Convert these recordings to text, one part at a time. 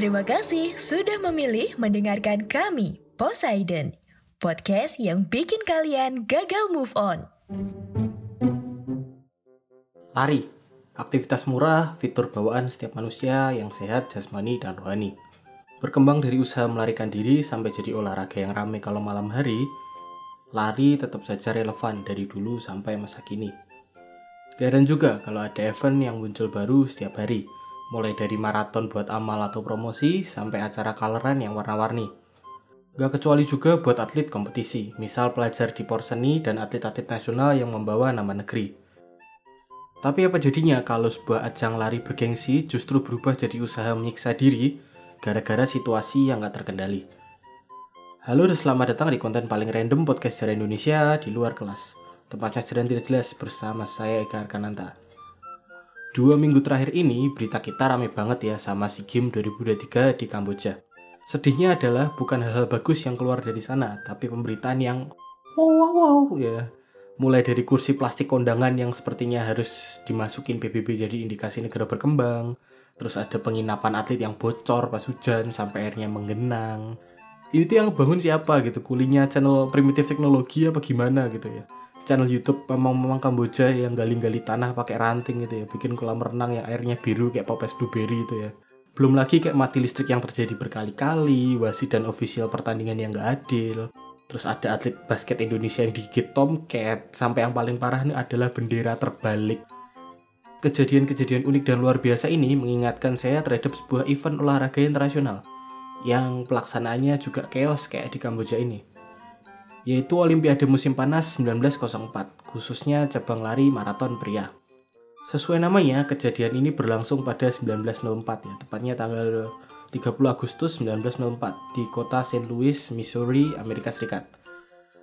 Terima kasih sudah memilih mendengarkan kami, Poseidon, podcast yang bikin kalian gagal move on. Lari, aktivitas murah, fitur bawaan setiap manusia yang sehat jasmani dan rohani. Berkembang dari usaha melarikan diri sampai jadi olahraga yang ramai kalau malam hari, lari tetap saja relevan dari dulu sampai masa kini. Gak juga kalau ada event yang muncul baru setiap hari, mulai dari maraton buat amal atau promosi sampai acara coloran yang warna-warni. Gak kecuali juga buat atlet kompetisi, misal pelajar di Porseni dan atlet-atlet nasional yang membawa nama negeri. Tapi apa jadinya kalau sebuah ajang lari bergengsi justru berubah jadi usaha menyiksa diri gara-gara situasi yang gak terkendali. Halo dan selamat datang di konten paling random podcast sejarah Indonesia di luar kelas. Tempatnya sedang tidak jelas bersama saya Eka Arkananta. Dua minggu terakhir ini berita kita rame banget ya sama si Game 2023 di Kamboja. Sedihnya adalah bukan hal-hal bagus yang keluar dari sana, tapi pemberitaan yang wow wow wow ya. Mulai dari kursi plastik kondangan yang sepertinya harus dimasukin PBB jadi indikasi negara berkembang, Terus ada penginapan atlet yang bocor pas hujan sampai airnya menggenang. Ini tuh yang bangun siapa gitu? Kulinya channel primitif teknologi apa gimana gitu ya? Channel YouTube memang memang Kamboja yang gali-gali tanah pakai ranting gitu ya, bikin kolam renang yang airnya biru kayak Popes Blueberry itu ya. Belum lagi kayak mati listrik yang terjadi berkali-kali, wasit dan ofisial pertandingan yang gak adil. Terus ada atlet basket Indonesia yang digigit Tomcat, sampai yang paling parah ini adalah bendera terbalik Kejadian-kejadian unik dan luar biasa ini mengingatkan saya terhadap sebuah event olahraga internasional yang pelaksanaannya juga chaos kayak di Kamboja ini yaitu Olimpiade Musim Panas 1904, khususnya cabang lari maraton pria. Sesuai namanya, kejadian ini berlangsung pada 1904 ya, tepatnya tanggal 30 Agustus 1904 di kota St. Louis, Missouri, Amerika Serikat.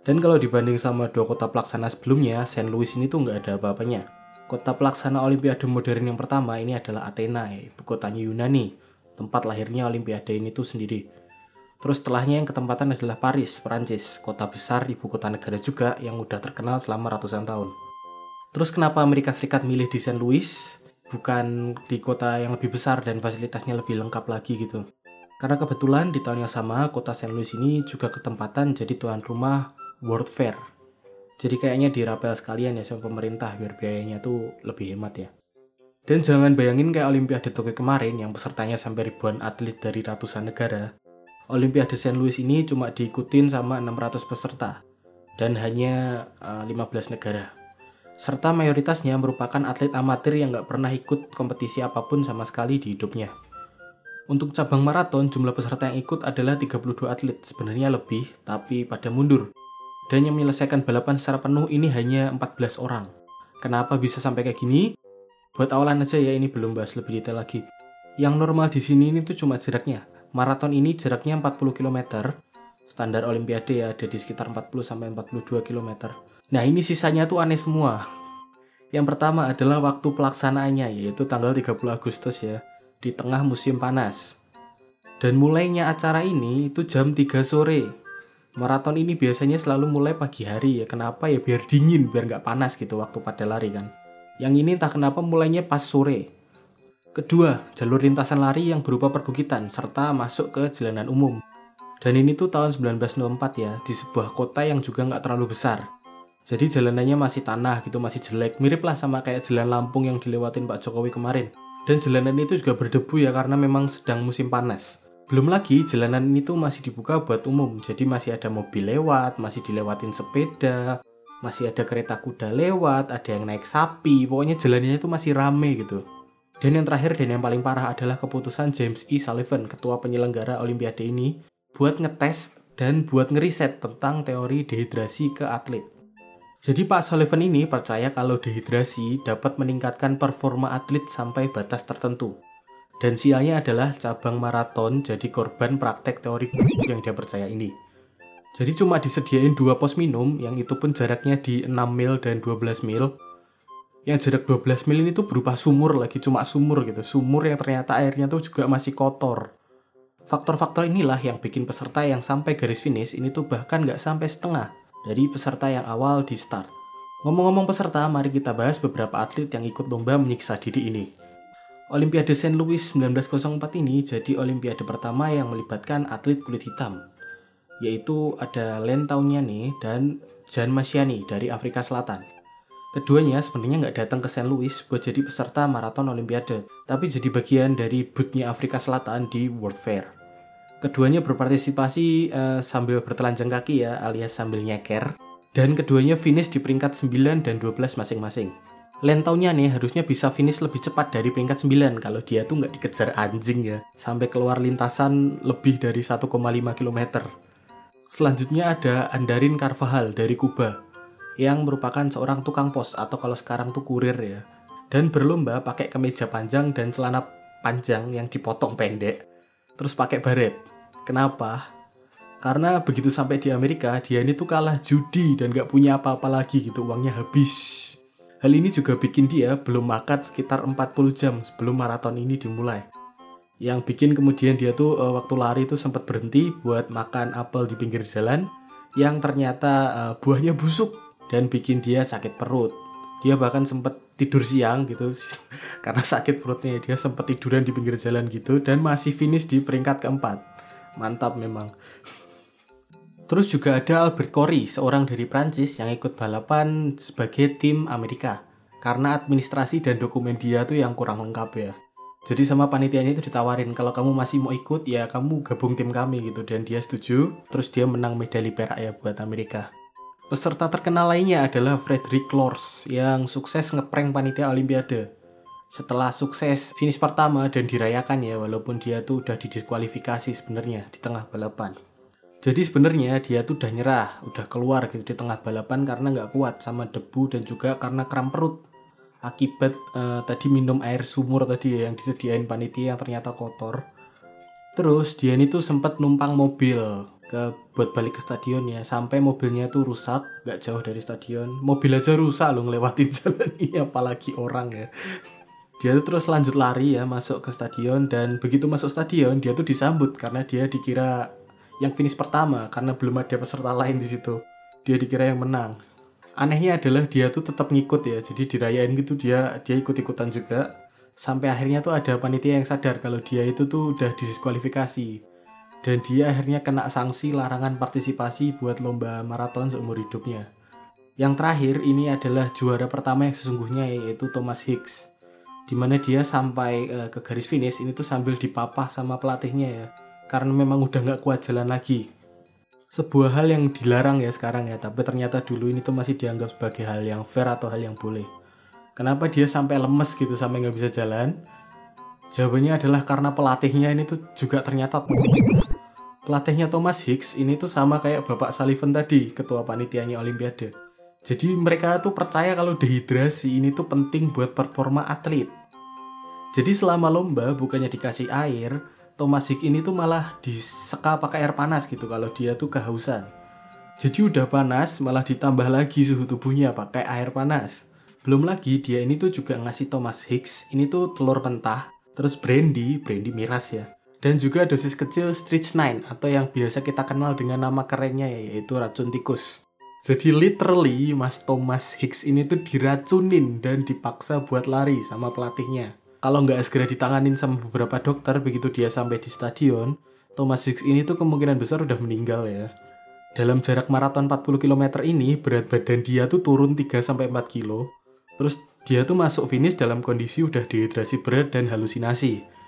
Dan kalau dibanding sama dua kota pelaksana sebelumnya, St. Louis ini tuh nggak ada apa-apanya. Kota pelaksana Olimpiade modern yang pertama ini adalah Athena, ya, ibu kotanya Yunani, tempat lahirnya Olimpiade ini tuh sendiri. Terus setelahnya yang ketempatan adalah Paris, Perancis, kota besar ibu kota negara juga yang udah terkenal selama ratusan tahun. Terus kenapa Amerika Serikat milih di St. Louis, bukan di kota yang lebih besar dan fasilitasnya lebih lengkap lagi gitu? Karena kebetulan di tahun yang sama, kota St. Louis ini juga ketempatan jadi tuan rumah World Fair jadi kayaknya dirapel sekalian ya sama pemerintah biar biayanya tuh lebih hemat ya. Dan jangan bayangin kayak Olimpiade Tokyo kemarin yang pesertanya sampai ribuan atlet dari ratusan negara. Olimpiade St. Louis ini cuma diikutin sama 600 peserta dan hanya uh, eh, 15 negara. Serta mayoritasnya merupakan atlet amatir yang nggak pernah ikut kompetisi apa pun sama sekali di hidupnya. Untuk cabang maraton, jumlah peserta yang ikut adalah 32 atlet, sebenarnya lebih, tapi pada mundur dan yang menyelesaikan balapan secara penuh ini hanya 14 orang. Kenapa bisa sampai kayak gini? Buat awalan aja ya ini belum bahas lebih detail lagi. Yang normal di sini ini tuh cuma jaraknya. Maraton ini jaraknya 40 km. Standar olimpiade ya ada di sekitar 40 sampai 42 km. Nah, ini sisanya tuh aneh semua. Yang pertama adalah waktu pelaksanaannya yaitu tanggal 30 Agustus ya, di tengah musim panas. Dan mulainya acara ini itu jam 3 sore maraton ini biasanya selalu mulai pagi hari ya. Kenapa ya? Biar dingin, biar nggak panas gitu waktu pada lari kan. Yang ini entah kenapa mulainya pas sore. Kedua, jalur lintasan lari yang berupa perbukitan serta masuk ke jalanan umum. Dan ini tuh tahun 1904 ya, di sebuah kota yang juga nggak terlalu besar. Jadi jalanannya masih tanah gitu, masih jelek. Mirip lah sama kayak jalan Lampung yang dilewatin Pak Jokowi kemarin. Dan jalanan itu juga berdebu ya karena memang sedang musim panas. Belum lagi jalanan ini tuh masih dibuka buat umum, jadi masih ada mobil lewat, masih dilewatin sepeda, masih ada kereta kuda lewat, ada yang naik sapi, pokoknya jalannya itu masih rame gitu. Dan yang terakhir dan yang paling parah adalah keputusan James E. Sullivan, ketua penyelenggara Olimpiade ini, buat ngetes dan buat ngeriset tentang teori dehidrasi ke atlet. Jadi Pak Sullivan ini percaya kalau dehidrasi dapat meningkatkan performa atlet sampai batas tertentu. Dan sialnya adalah cabang maraton jadi korban praktek teori yang dia percaya ini. Jadi cuma disediain dua pos minum yang itu pun jaraknya di 6 mil dan 12 mil. Yang jarak 12 mil ini tuh berupa sumur lagi, cuma sumur gitu. Sumur yang ternyata airnya tuh juga masih kotor. Faktor-faktor inilah yang bikin peserta yang sampai garis finish ini tuh bahkan nggak sampai setengah dari peserta yang awal di start. Ngomong-ngomong peserta, mari kita bahas beberapa atlet yang ikut lomba menyiksa diri ini. Olimpiade St. Louis 1904 ini jadi olimpiade pertama yang melibatkan atlet kulit hitam, yaitu ada Len Tauniani dan Jan Masiani dari Afrika Selatan. Keduanya sebenarnya nggak datang ke St. Louis buat jadi peserta maraton olimpiade, tapi jadi bagian dari bootnya Afrika Selatan di World Fair. Keduanya berpartisipasi uh, sambil bertelanjang kaki ya, alias sambil nyeker. Dan keduanya finish di peringkat 9 dan 12 masing-masing. Lentaunya nih harusnya bisa finish lebih cepat dari peringkat 9 kalau dia tuh nggak dikejar anjing ya. Sampai keluar lintasan lebih dari 1,5 km. Selanjutnya ada Andarin Carvajal dari Kuba yang merupakan seorang tukang pos atau kalau sekarang tuh kurir ya. Dan berlomba pakai kemeja panjang dan celana panjang yang dipotong pendek terus pakai baret. Kenapa? Karena begitu sampai di Amerika, dia ini tuh kalah judi dan gak punya apa-apa lagi gitu, uangnya habis. Hal ini juga bikin dia belum makan sekitar 40 jam sebelum maraton ini dimulai. Yang bikin kemudian dia tuh uh, waktu lari tuh sempat berhenti buat makan apel di pinggir jalan yang ternyata uh, buahnya busuk dan bikin dia sakit perut. Dia bahkan sempat tidur siang gitu. Karena sakit perutnya dia sempat tiduran di pinggir jalan gitu dan masih finish di peringkat keempat. Mantap memang. Terus juga ada Albert Corey seorang dari Prancis yang ikut balapan sebagai tim Amerika. Karena administrasi dan dokumen dia tuh yang kurang lengkap ya. Jadi sama panitianya itu ditawarin kalau kamu masih mau ikut ya kamu gabung tim kami gitu. Dan dia setuju. Terus dia menang medali perak ya buat Amerika Peserta terkenal lainnya adalah Frederick Lors yang sukses ngeprank panitia Olimpiade. Setelah sukses finish pertama dan dirayakan ya walaupun dia tuh udah didiskualifikasi sebenarnya di tengah balapan. Jadi sebenarnya dia tuh udah nyerah, udah keluar gitu di tengah balapan karena nggak kuat sama debu dan juga karena kram perut akibat uh, tadi minum air sumur tadi ya yang disediain panitia yang ternyata kotor. Terus dia ini tuh sempat numpang mobil ke buat balik ke stadion ya. Sampai mobilnya tuh rusak nggak jauh dari stadion. Mobil aja rusak loh ngelewatin jalan ini apalagi orang ya. Dia tuh terus lanjut lari ya masuk ke stadion. Dan begitu masuk stadion dia tuh disambut karena dia dikira yang finish pertama karena belum ada peserta lain di situ. Dia dikira yang menang. Anehnya adalah dia tuh tetap ngikut ya jadi dirayain gitu dia dia ikut ikutan juga. Sampai akhirnya tuh ada panitia yang sadar kalau dia itu tuh udah didiskualifikasi dan dia akhirnya kena sanksi larangan partisipasi buat lomba maraton seumur hidupnya. Yang terakhir ini adalah juara pertama yang sesungguhnya yaitu Thomas Hicks. Di mana dia sampai uh, ke garis finish ini tuh sambil dipapah sama pelatihnya ya. Karena memang udah nggak kuat jalan lagi. Sebuah hal yang dilarang ya sekarang ya, tapi ternyata dulu ini tuh masih dianggap sebagai hal yang fair atau hal yang boleh. Kenapa dia sampai lemes gitu sampai nggak bisa jalan? Jawabannya adalah karena pelatihnya ini tuh juga ternyata pelatihnya Thomas Hicks ini tuh sama kayak Bapak Sullivan tadi, ketua panitianya Olimpiade. Jadi mereka tuh percaya kalau dehidrasi ini tuh penting buat performa atlet. Jadi selama lomba bukannya dikasih air, Thomas Hicks ini tuh malah diseka pakai air panas gitu kalau dia tuh kehausan. Jadi udah panas malah ditambah lagi suhu tubuhnya pakai air panas. Belum lagi dia ini tuh juga ngasih Thomas Hicks ini tuh telur mentah, terus brandy, brandy miras ya dan juga dosis kecil strychnine atau yang biasa kita kenal dengan nama kerennya yaitu racun tikus. Jadi literally Mas Thomas Hicks ini tuh diracunin dan dipaksa buat lari sama pelatihnya. Kalau nggak segera ditanganin sama beberapa dokter begitu dia sampai di stadion, Thomas Hicks ini tuh kemungkinan besar udah meninggal ya. Dalam jarak maraton 40 km ini, berat badan dia tuh turun 3-4 kilo. Terus dia tuh masuk finish dalam kondisi udah dehidrasi berat dan halusinasi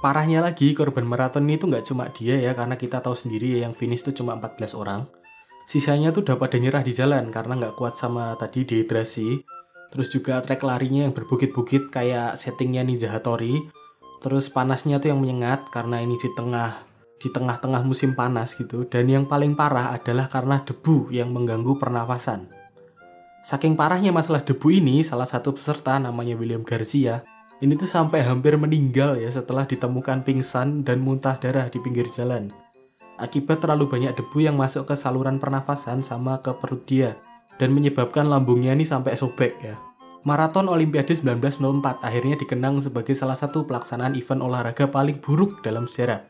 Parahnya lagi, korban maraton ini tuh nggak cuma dia ya, karena kita tahu sendiri ya yang finish tuh cuma 14 orang. Sisanya tuh udah pada nyerah di jalan karena nggak kuat sama tadi dehidrasi. Terus juga trek larinya yang berbukit-bukit kayak settingnya Ninja Hattori. Terus panasnya tuh yang menyengat karena ini di tengah di tengah-tengah musim panas gitu. Dan yang paling parah adalah karena debu yang mengganggu pernafasan. Saking parahnya masalah debu ini, salah satu peserta namanya William Garcia ini tuh sampai hampir meninggal ya setelah ditemukan pingsan dan muntah darah di pinggir jalan. Akibat terlalu banyak debu yang masuk ke saluran pernafasan sama ke perut dia dan menyebabkan lambungnya ini sampai sobek ya. Maraton Olimpiade 1904 akhirnya dikenang sebagai salah satu pelaksanaan event olahraga paling buruk dalam sejarah.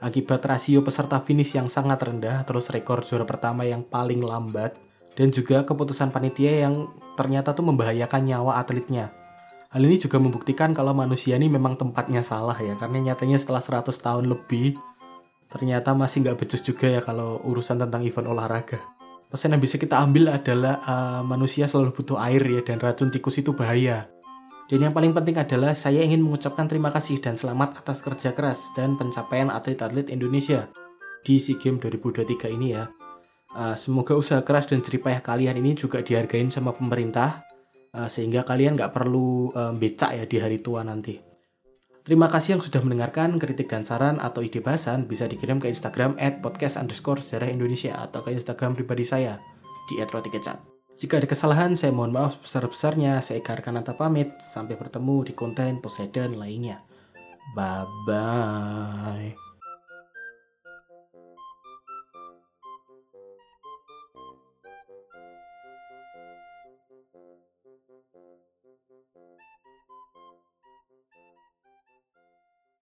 Akibat rasio peserta finish yang sangat rendah, terus rekor juara pertama yang paling lambat, dan juga keputusan panitia yang ternyata tuh membahayakan nyawa atletnya Hal ini juga membuktikan kalau manusia ini memang tempatnya salah ya, karena nyatanya setelah 100 tahun lebih, ternyata masih nggak becus juga ya kalau urusan tentang event olahraga. Pesan yang bisa kita ambil adalah uh, manusia selalu butuh air ya, dan racun tikus itu bahaya. Dan yang paling penting adalah saya ingin mengucapkan terima kasih dan selamat atas kerja keras dan pencapaian atlet-atlet Indonesia di SEA Games 2023 ini ya. Uh, semoga usaha keras dan jeripayah kalian ini juga dihargain sama pemerintah uh, sehingga kalian nggak perlu um, becak ya di hari tua nanti. Terima kasih yang sudah mendengarkan kritik dan saran atau ide bahasan bisa dikirim ke Instagram at podcast underscore sejarah Indonesia atau ke Instagram pribadi saya di @rotikecat. Jika ada kesalahan, saya mohon maaf sebesar-besarnya. Saya Eka Arkananta pamit. Sampai bertemu di konten Poseidon lainnya. Bye-bye.